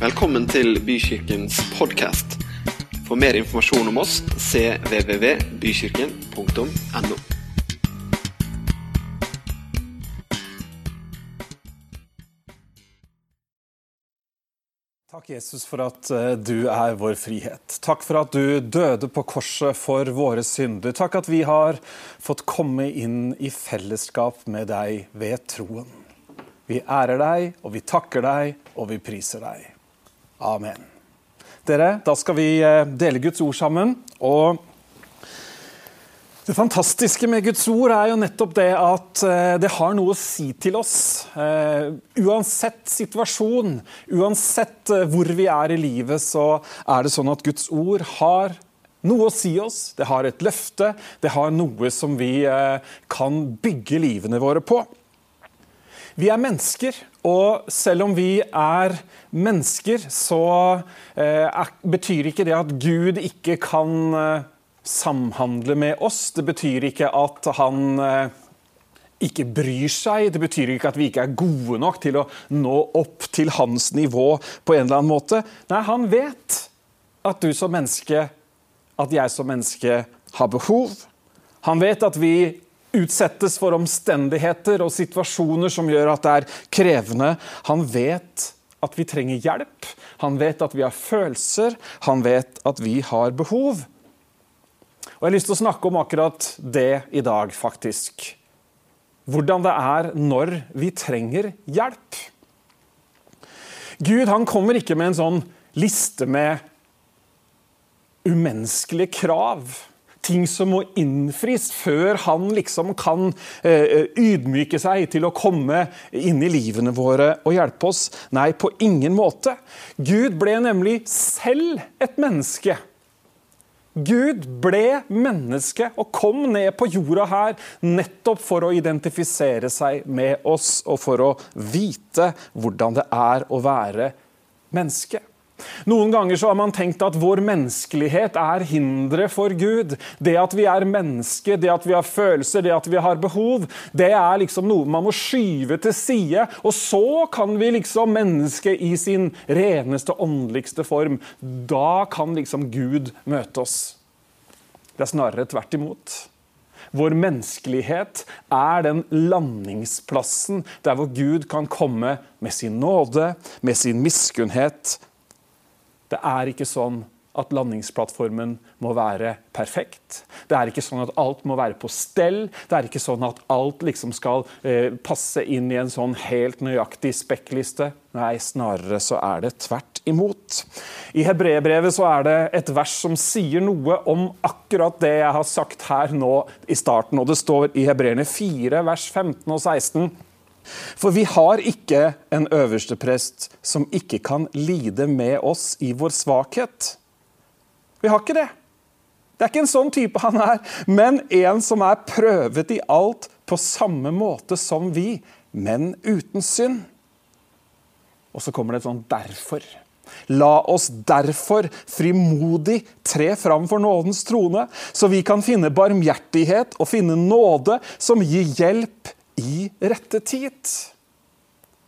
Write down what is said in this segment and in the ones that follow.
Velkommen til Bykirkens podkast. For mer informasjon om oss cvvvbykirken.no. Takk, Jesus, for at eh, du er vår frihet. Takk for at du døde på korset for våre synder. Takk at vi har fått komme inn i fellesskap med deg ved troen. Vi ærer deg, og vi takker deg, og vi priser deg. Amen. Dere, da skal vi eh, dele Guds ord sammen. og det fantastiske med Guds ord er jo nettopp det at eh, det har noe å si til oss. Uh, uansett situasjon, uansett hvor vi er i livet, så er det sånn at Guds ord har noe å si oss. Det har et løfte. Det har noe som vi kan bygge livene våre på. Vi er mennesker, og selv om vi er mennesker, så uh, er, betyr ikke det at Gud ikke kan samhandle med oss. Det betyr ikke at han eh, ikke bryr seg. Det betyr ikke at vi ikke er gode nok til å nå opp til hans nivå på en eller annen måte. Nei, han vet at du som menneske, at jeg som menneske har behov. Han vet at vi utsettes for omstendigheter og situasjoner som gjør at det er krevende. Han vet at vi trenger hjelp. Han vet at vi har følelser. Han vet at vi har behov. Og Jeg har lyst til å snakke om akkurat det i dag, faktisk. Hvordan det er når vi trenger hjelp. Gud han kommer ikke med en sånn liste med umenneskelige krav. Ting som må innfris før han liksom kan eh, ydmyke seg til å komme inn i livene våre og hjelpe oss. Nei, på ingen måte. Gud ble nemlig selv et menneske Gud ble menneske og kom ned på jorda her nettopp for å identifisere seg med oss og for å vite hvordan det er å være menneske. Noen ganger så har man tenkt at vår menneskelighet er hinderet for Gud. Det at vi er mennesker, det at vi har følelser, det at vi har behov, det er liksom noe man må skyve til side. Og så kan vi liksom menneske i sin reneste, åndeligste form. Da kan liksom Gud møte oss. Det er snarere tvert imot. Vår menneskelighet er den landingsplassen der hvor Gud kan komme med sin nåde, med sin miskunnhet, det er ikke sånn at landingsplattformen må være perfekt. Det er ikke sånn at alt må være på stell. Det er ikke sånn at alt liksom skal eh, passe inn i en sånn helt nøyaktig spekkliste. Nei, snarere så er det tvert imot. I hebreerbrevet så er det et vers som sier noe om akkurat det jeg har sagt her nå i starten. Og det står i Hebreerne 4, vers 15 og 16. For vi har ikke en øverste prest som ikke kan lide med oss i vår svakhet. Vi har ikke det. Det er ikke en sånn type han er, men en som er prøvet i alt på samme måte som vi, men uten synd. Og så kommer det et sånt 'derfor'. La oss derfor frimodig tre fram for nådens trone, så vi kan finne barmhjertighet og finne nåde som gir hjelp i rette tid.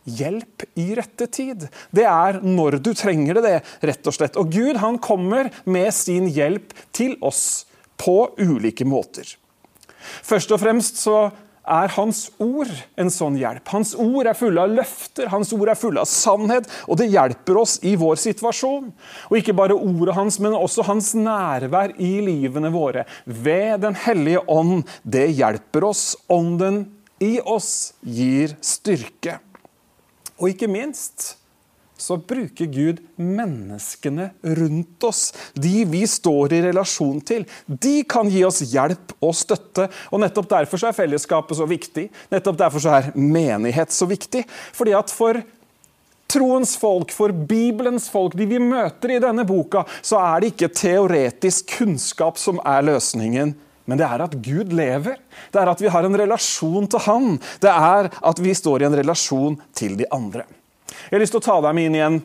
Hjelp i rette tid. Det er når du trenger det, det rett og slett. Og Gud han kommer med sin hjelp til oss på ulike måter. Først og fremst så er Hans ord en sånn hjelp. Hans ord er fulle av løfter, hans ord er fulle av sannhet, og det hjelper oss i vår situasjon. Og ikke bare ordet hans, men også hans nærvær i livene våre. Ved Den hellige ånd. Det hjelper oss. Ånden i oss gir styrke. Og ikke minst så bruker Gud menneskene rundt oss, de vi står i relasjon til. De kan gi oss hjelp og støtte. og Nettopp derfor er fellesskapet så viktig. Nettopp derfor er menighet så viktig. Fordi at for troens folk, for Bibelens folk, de vi møter i denne boka, så er det ikke teoretisk kunnskap som er løsningen. Men det er at Gud lever. Det er at vi har en relasjon til Han. Det er at vi står i en relasjon til de andre. Jeg har lyst til å ta deg med inn i en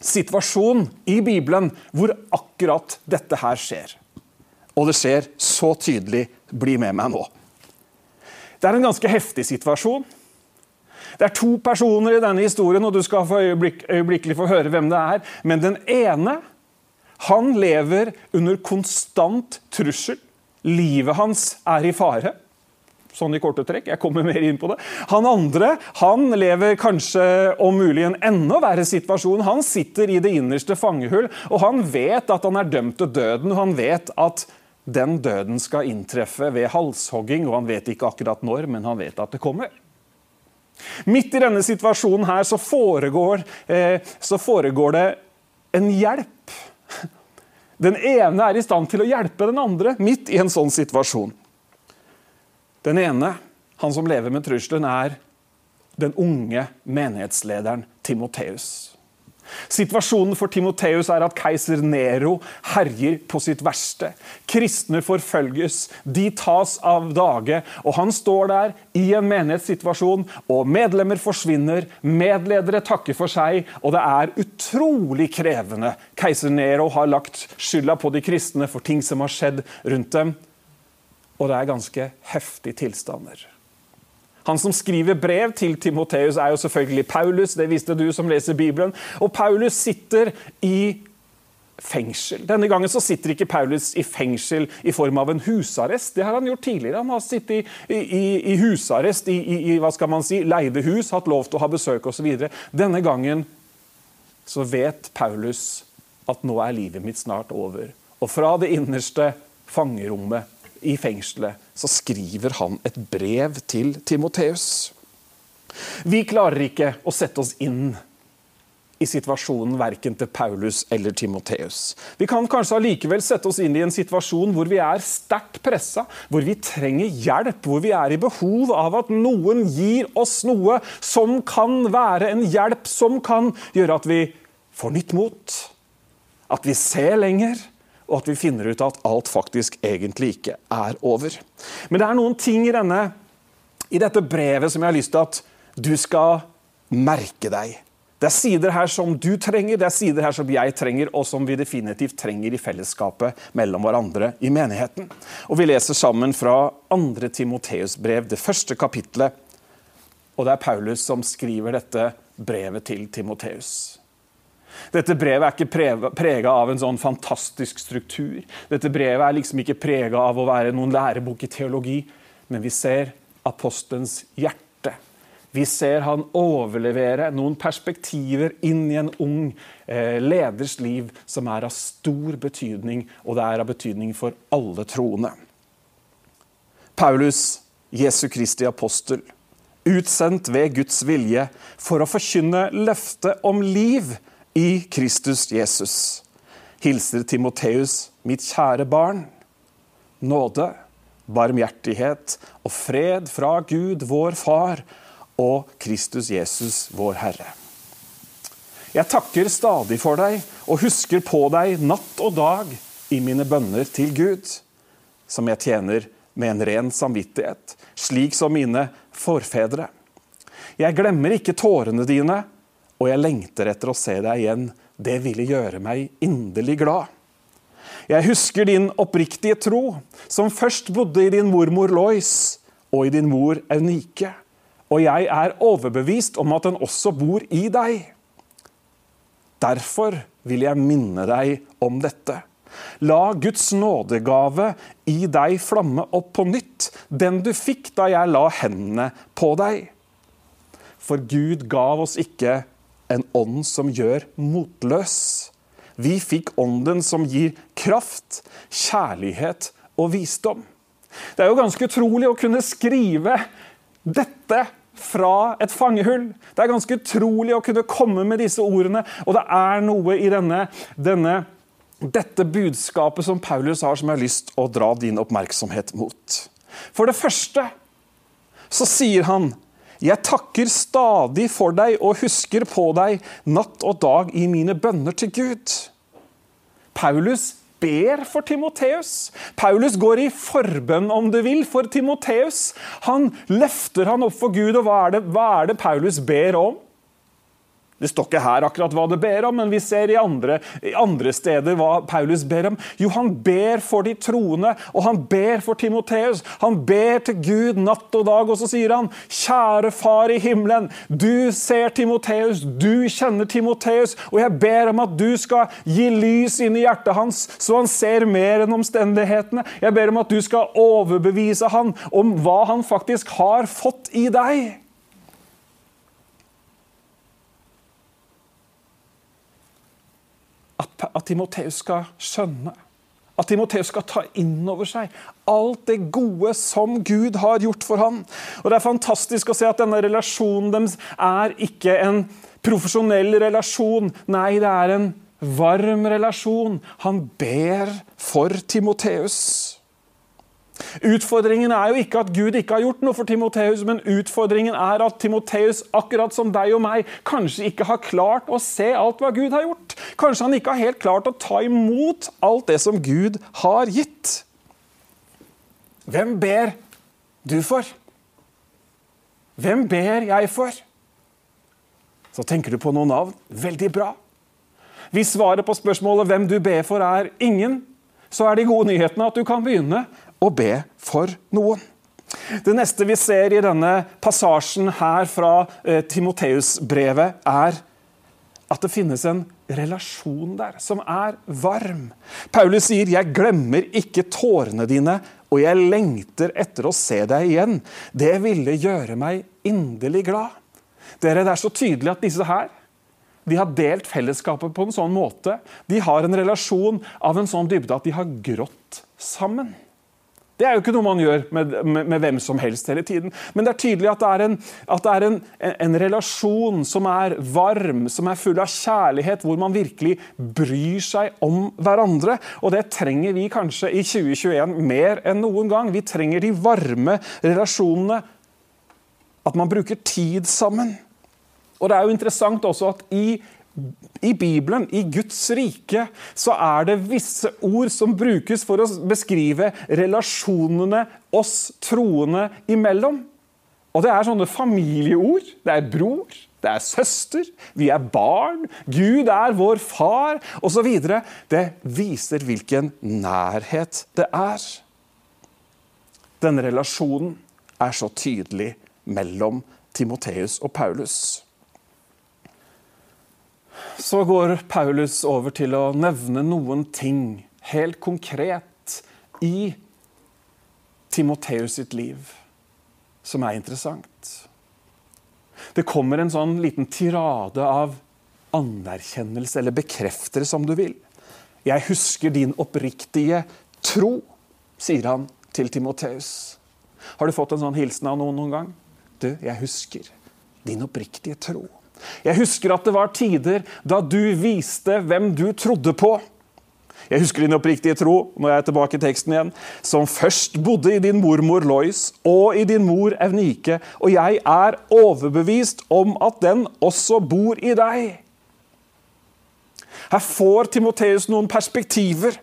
situasjon i Bibelen hvor akkurat dette her skjer. Og det skjer så tydelig. Bli med meg nå. Det er en ganske heftig situasjon. Det er to personer i denne historien, og du skal få øyeblikk, øyeblikkelig få høre hvem det er. Men den ene han lever under konstant trussel. Livet hans er i fare. Sånn i korte trekk. Jeg kommer mer inn på det. Han andre han lever kanskje om mulig en enda verre situasjon. Han sitter i det innerste fangehull, og han vet at han er dømt til døden. Han vet at den døden skal inntreffe ved halshogging, og han vet ikke akkurat når, men han vet at det kommer. Midt i denne situasjonen her så foregår, eh, så foregår det en hjelp. Den ene er i stand til å hjelpe den andre midt i en sånn situasjon. Den ene, han som lever med trusselen, er den unge menighetslederen Timoteus. Situasjonen for Timoteus er at keiser Nero herjer på sitt verste. Kristne forfølges, de tas av dage, og han står der i en menighetssituasjon, og medlemmer forsvinner, medledere takker for seg, og det er utrolig krevende. Keiser Nero har lagt skylda på de kristne for ting som har skjedd rundt dem. Og det er ganske heftige tilstander. Han som skriver brev til Timoteus, er jo selvfølgelig Paulus. Det visste du som leser Bibelen. Og Paulus sitter i fengsel. Denne gangen så sitter ikke Paulus i fengsel i form av en husarrest. Det har han gjort tidligere. Han har sittet i, i, i husarrest i, i, hva skal man si, leide hus, hatt lov til å ha besøk osv. Denne gangen så vet Paulus at nå er livet mitt snart over. Og fra det innerste fangerommet i fengselet, så skriver han et brev til Timoteus. Vi klarer ikke å sette oss inn i situasjonen verken til Paulus eller Timoteus. Vi kan kanskje allikevel sette oss inn i en situasjon hvor vi er sterkt pressa, hvor vi trenger hjelp, hvor vi er i behov av at noen gir oss noe som kan være en hjelp som kan gjøre at vi får nytt mot, at vi ser lenger, og at vi finner ut at alt faktisk egentlig ikke er over. Men det er noen ting i, denne, i dette brevet som jeg har lyst til at du skal merke deg. Det er sider her som du trenger, det er sider her som jeg trenger, og som vi definitivt trenger i fellesskapet mellom hverandre i menigheten. Og Vi leser sammen fra 2. Timoteus brev, det første kapitlet. Og det er Paulus som skriver dette brevet til Timoteus. Dette brevet er ikke prega av en sånn fantastisk struktur. Dette brevet er liksom ikke prega av å være noen lærebok i teologi, men vi ser apostelens hjerte. Vi ser han overlevere noen perspektiver inn i en ung eh, leders liv som er av stor betydning, og det er av betydning for alle troende. Paulus, Jesu Kristi apostel, utsendt ved Guds vilje for å forkynne løftet om liv i Kristus Jesus. Hilser Timoteus, mitt kjære barn. Nåde, barmhjertighet og fred fra Gud, vår Far, og Kristus Jesus, vår Herre. Jeg takker stadig for deg og husker på deg natt og dag i mine bønner til Gud, som jeg tjener med en ren samvittighet, slik som mine forfedre. Jeg glemmer ikke tårene dine og jeg lengter etter å se deg igjen. Det ville gjøre meg inderlig glad. Jeg husker din oppriktige tro, som først bodde i din mormor Lois og i din mor Eunike. Og jeg er overbevist om at den også bor i deg. Derfor vil jeg minne deg om dette. La Guds nådegave i deg flamme opp på nytt, den du fikk da jeg la hendene på deg. For Gud gav oss ikke en ånd som gjør motløs. Vi fikk ånden som gir kraft, kjærlighet og visdom. Det er jo ganske utrolig å kunne skrive dette fra et fangehull. Det er ganske utrolig å kunne komme med disse ordene, og det er noe i denne, denne, dette budskapet som Paulus har, som jeg har lyst å dra din oppmerksomhet mot. For det første så sier han jeg takker stadig for deg og husker på deg natt og dag i mine bønner til Gud. Paulus ber for Timoteus. Paulus går i forbønn, om du vil, for Timoteus. Han løfter han opp for Gud, og hva er, det, hva er det Paulus ber om? Det står ikke her akkurat hva det ber om, men vi ser i andre, i andre, steder hva Paulus ber om. Jo, han ber for de troende, og han ber for Timoteus. Han ber til Gud natt og dag, og så sier han, kjære Far i himmelen, du ser Timoteus, du kjenner Timoteus, og jeg ber om at du skal gi lys inn i hjertet hans, så han ser mer enn omstendighetene. Jeg ber om at du skal overbevise han om hva han faktisk har fått i deg. At, at Timoteus skal skjønne. At Timoteus skal ta inn over seg alt det gode som Gud har gjort for ham. Og Det er fantastisk å se at denne relasjonen deres er ikke en profesjonell relasjon. Nei, det er en varm relasjon. Han ber for Timoteus. Utfordringen er jo ikke at Gud ikke har gjort noe for Timoteus, men utfordringen er at Timoteus, akkurat som deg og meg, kanskje ikke har klart å se alt hva Gud har gjort. Kanskje han ikke har helt klart å ta imot alt det som Gud har gitt. Hvem ber du for? Hvem ber jeg for? Så tenker du på noen navn. Veldig bra. Hvis svaret på spørsmålet hvem du ber for, er ingen, så er de gode nyhetene at du kan begynne å be for noen. Det neste vi ser i denne passasjen her fra eh, Timoteus-brevet, er at det finnes en relasjon der som er varm. Paulus sier, 'Jeg glemmer ikke tårene dine, og jeg lengter etter å se deg igjen.' 'Det ville gjøre meg inderlig glad.' Dere, Det er så tydelig at disse her de har delt fellesskapet på en sånn måte. De har en relasjon av en sånn dybde at de har grått sammen. Det er jo ikke noe man gjør med, med, med, hvem som helst hele tiden. Men det er tydelig at det er, en, det er en, en, relasjon som er varm, som er full av kjærlighet, hvor man virkelig bryr seg om hverandre. Og det trenger vi kanskje i 2021 mer enn noen gang. Vi trenger de varme relasjonene. At man bruker tid sammen. Og det er jo interessant også at i i Bibelen, i Guds rike, så er det visse ord som brukes for å beskrive relasjonene oss troende imellom. Og det er sånne familieord. Det er bror, det er søster, vi er barn, Gud er vår far, osv. Det viser hvilken nærhet det er. Denne relasjonen er så tydelig mellom Timoteus og Paulus så går Paulus over til å nevne noen ting helt konkret i Timoteus sitt liv som er interessant. Det kommer en sånn liten tirade av anerkjennelse, eller bekreftere, som du vil. Jeg husker din oppriktige tro, sier han til Timoteus. Har du fått en sånn hilsen av noen noen gang? Du, jeg husker din oppriktige tro. Jeg husker at det var tider da du viste hvem du trodde på. Jeg husker din oppriktige tro når jeg er tilbake i teksten igjen, som først bodde i din mormor Lois og i din mor Evnike, og jeg er overbevist om at den også bor i deg. Her får Timoteus noen perspektiver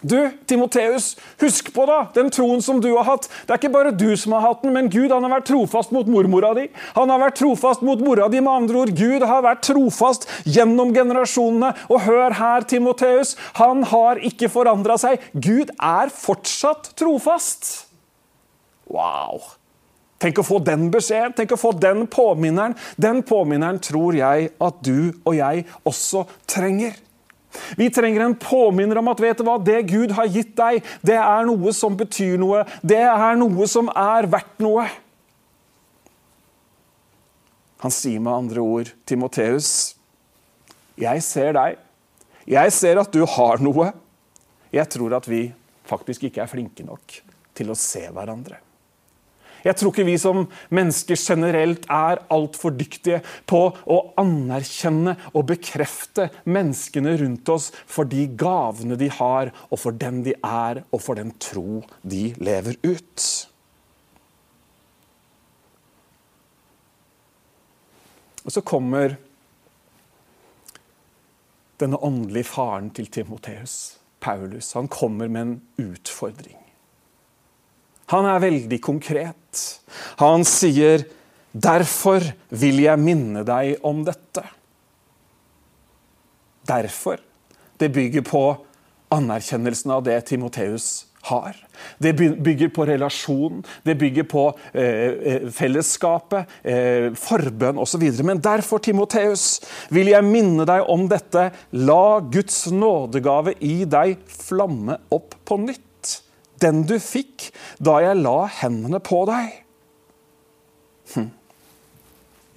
du, Timoteus, husk på da, den troen som du har hatt. Det er ikke bare du som har hatt den, men Gud han har vært trofast mot mormora di. Han har vært trofast mot mora di, med andre ord. Gud har vært trofast gjennom generasjonene. Og hør her, Timoteus, han har ikke forandra seg. Gud er fortsatt trofast. Wow! Tenk å få den beskjeden, tenk å få den påminneren. Den påminneren tror jeg at du og jeg også trenger. Vi trenger en påminner om at vet du hva, det Gud har gitt deg, det er noe som betyr noe. Det er noe som er verdt noe. Han sier med andre ord, Timoteus, jeg ser deg. Jeg ser at du har noe. Jeg tror at vi faktisk ikke er flinke nok til å se hverandre. Jeg tror ikke vi som mennesker generelt er altfor dyktige på å anerkjenne og bekrefte menneskene rundt oss for de gavene de har, og for den de er, og for den tro de lever ut. Og så kommer denne åndelige faren til Timoteus, Paulus. Han kommer med en utfordring. Han er veldig konkret. Han sier, 'Derfor vil jeg minne deg om dette'. derfor. Det bygger på anerkjennelsen av det Timoteus har. Det bygger på relasjon, det bygger på eh, eh fellesskapet, eh, forbønn osv. Men derfor, Timoteus, vil jeg minne deg om dette. La Guds nådegave i deg flamme opp på nytt. Den du fikk da jeg la hendene på deg. Hm.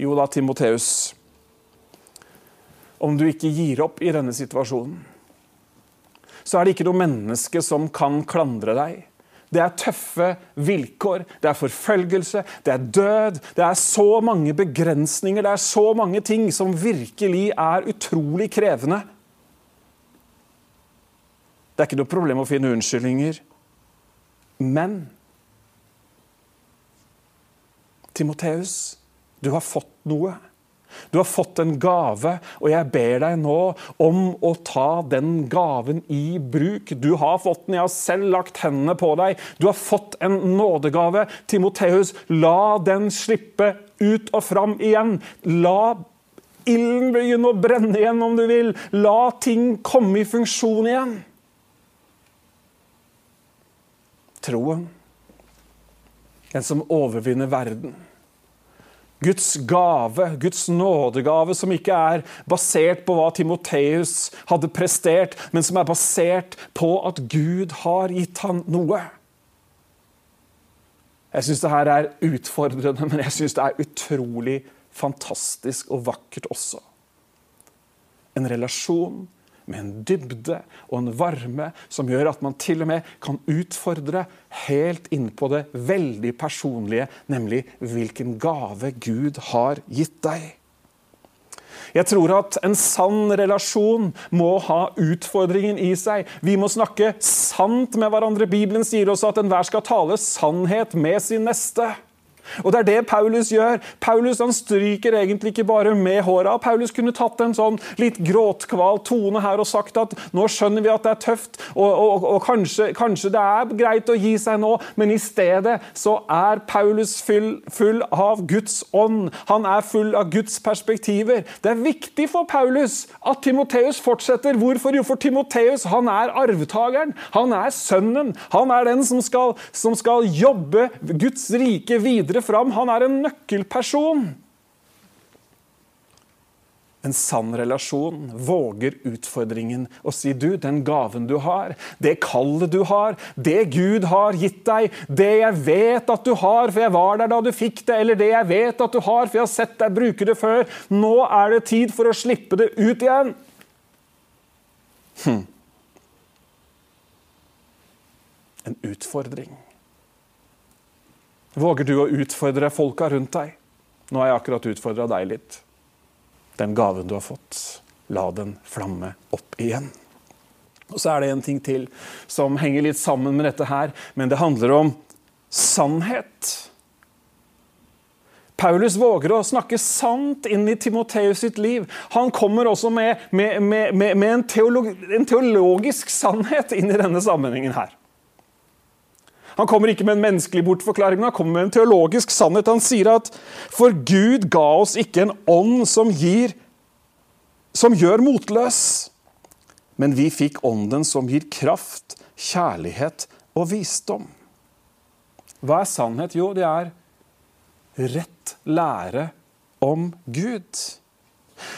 Jo da, Timoteus. Om du ikke gir opp i denne situasjonen, så er det ikke noe menneske som kan klandre deg. Det er tøffe vilkår, det er forfølgelse, det er død. Det er så mange begrensninger, det er så mange ting som virkelig er utrolig krevende. Det er ikke noe problem å finne unnskyldninger. Men Timoteus, du har fått noe. Du har fått en gave, og jeg ber deg nå om å ta den gaven i bruk. Du har fått den, jeg har selv lagt hendene på deg. Du har fått en nådegave. Timoteus, la den slippe ut og fram igjen. La ilden begynne å brenne igjen, om du vil. La ting komme i funksjon igjen. Troen, den som overvinner verden Guds gave, Guds nådegave, som ikke er basert på hva Timoteus hadde prestert, men som er basert på at Gud har gitt han noe. Jeg syns det her er utfordrende, men jeg syns det er utrolig fantastisk og vakkert også. En relasjon med en dybde og en varme som gjør at man til og med kan utfordre helt inn på det veldig personlige, nemlig hvilken gave Gud har gitt deg. Jeg tror at en sann relasjon må ha utfordringen i seg. Vi må snakke sant med hverandre. Bibelen sier også at enhver skal tale sannhet med sin neste. Og det er det Paulus gjør. Paulus han stryker egentlig ikke bare med håra. Paulus kunne tatt en sånn litt gråtkval tone her og sagt at nå skjønner vi at det er tøft, og, og, og kanskje, kanskje, det er greit å gi seg nå, men i stedet så er Paulus full, full av Guds ånd. Han er full av Guds perspektiver. Det er viktig for Paulus at Timoteus fortsetter. Hvorfor? Jo, for Timoteus han er arvtakeren. Han er sønnen. Han er den som skal, som skal jobbe Guds rike videre videre fram. Han er en nøkkelperson. En sann relasjon våger utfordringen og si du, den gaven du har, det kallet du har, det Gud har gitt deg, det jeg vet at du har, for jeg var der da du fikk det, eller det jeg vet at du har, for jeg har sett deg bruke det før, nå er det tid for å slippe det ut igjen. Hm. En utfordring. Våger du å utfordre folka rundt deg? Nå har jeg akkurat utfordra deg litt. Den gaven du har fått, la den flamme opp igjen. Og Så er det en ting til som henger litt sammen med dette her, men det handler om sannhet. Paulus våger å snakke sant inn i Timoteus sitt liv. Han kommer også med, med, med, med en, teolog, en teologisk sannhet inn i denne sammenhengen her. Han kommer ikke med en menneskelig bortforklaring, men han kommer med en teologisk sannhet. Han sier at for Gud ga oss ikke en ånd som gir som gjør motløs, men vi fikk ånden som gir kraft, kjærlighet og visdom. Hva er sannhet? Jo, det er rett lære om Gud.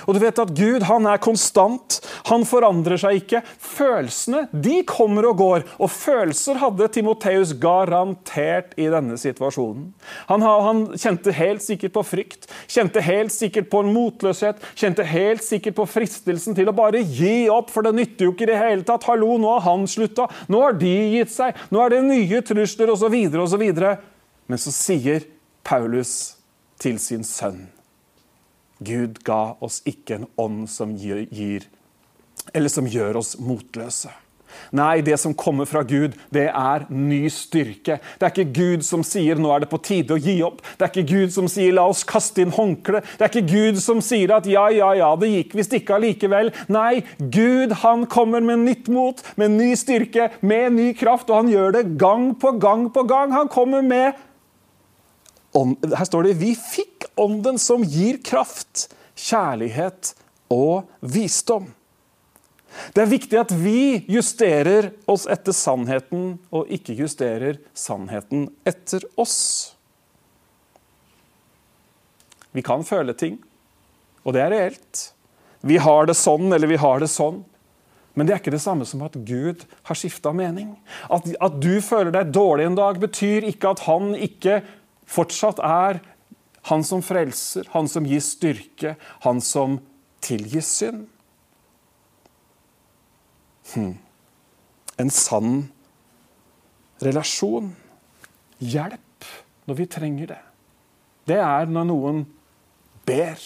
Og du vet at Gud han er konstant. Han forandrer seg ikke. Følelsene de kommer og går. Og følelser hadde Timoteus garantert i denne situasjonen. Han, han, kjente helt sikkert på frykt, kjente helt sikkert på en motløshet, kjente helt sikkert på fristelsen til å bare gi opp, for det nytter jo ikke i det hele tatt. Hallo, nå har han slutta. Nå har de gitt seg. Nå er det nye trusler, osv., osv. Men så sier Paulus til sin sønn Gud ga oss ikke en ånd som gir eller som gjør oss motløse. Nei, det som kommer fra Gud, det er ny styrke. Det er ikke Gud som sier 'nå er det på tide å gi opp'. Det er ikke Gud som sier 'la oss kaste inn håndkle'. Det er ikke Gud som sier at 'ja, ja, ja, det gikk visst ikke allikevel'. Nei, Gud han kommer med nytt mot, med ny styrke, med ny kraft, og han gjør det gang på gang på gang. Han kommer med her står det vi fikk ånden som gir kraft, kjærlighet og visdom. Det er viktig at vi justerer oss etter sannheten, og ikke justerer sannheten etter oss. Vi kan føle ting, og det er reelt. Vi har det sånn eller vi har det sånn. Men det er ikke det samme som at Gud har skifta mening. At, at, du føler deg dårlig en dag, betyr ikke at han ikke fortsatt er han som frelser, han som gir styrke, han som tilgir synd. Hm. En sann relasjon. Hjelp når vi trenger det. Det er når noen ber.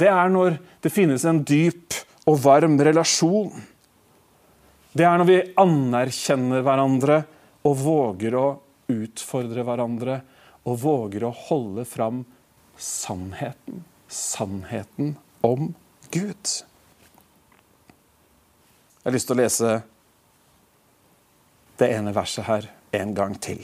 Det er når det finnes en dyp og varm relasjon. Det er når vi anerkjenner hverandre og våger å utfordre hverandre og våger å holde fram sannheten. Sannheten om Gud. Jeg har lyst til å lese det ene verset her en gang til.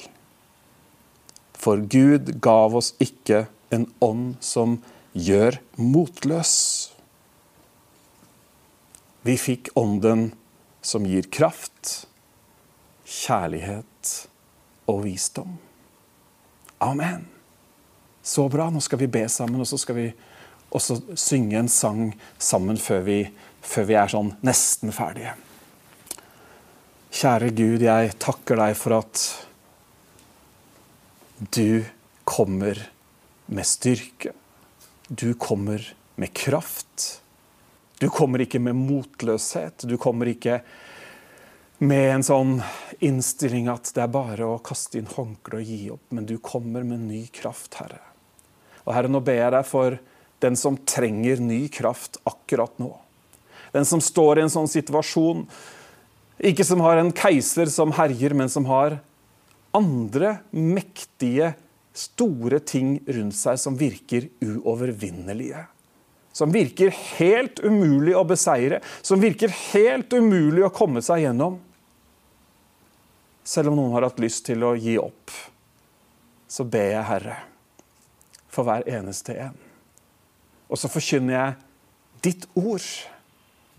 For Gud gav oss ikke en ånd som gjør motløs. Vi fikk ånden som gir kraft, kjærlighet og visdom. Amen. Så bra. Nå skal vi be sammen, og så skal vi også synge en sang sammen før vi, før vi er sånn nesten ferdige. Kjære Gud, jeg takker deg for at du kommer med styrke. Du kommer med kraft. Du kommer ikke med motløshet. Du kommer ikke med en sånn innstilling at det er bare å kaste inn håndkleet og gi opp, men du kommer med ny kraft, Herre. Og Herre, nå ber jeg deg for den som trenger ny kraft akkurat nå. Den som står i en sånn situasjon, ikke som har en keiser som herjer, men som har andre mektige, store ting rundt seg som virker uovervinnelige. Som virker helt umulig å beseire, som virker helt umulig å komme seg gjennom. Selv om noen har hatt lyst til å gi opp, så ber jeg, Herre, for hver eneste en. Og så forkynner jeg ditt ord,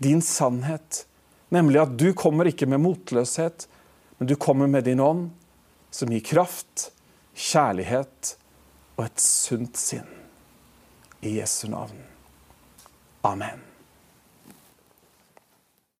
din sannhet, nemlig at du kommer ikke med motløshet, men du kommer med din ånd, som gir kraft, kjærlighet og et sunt sinn. I Jesu navn. Amen.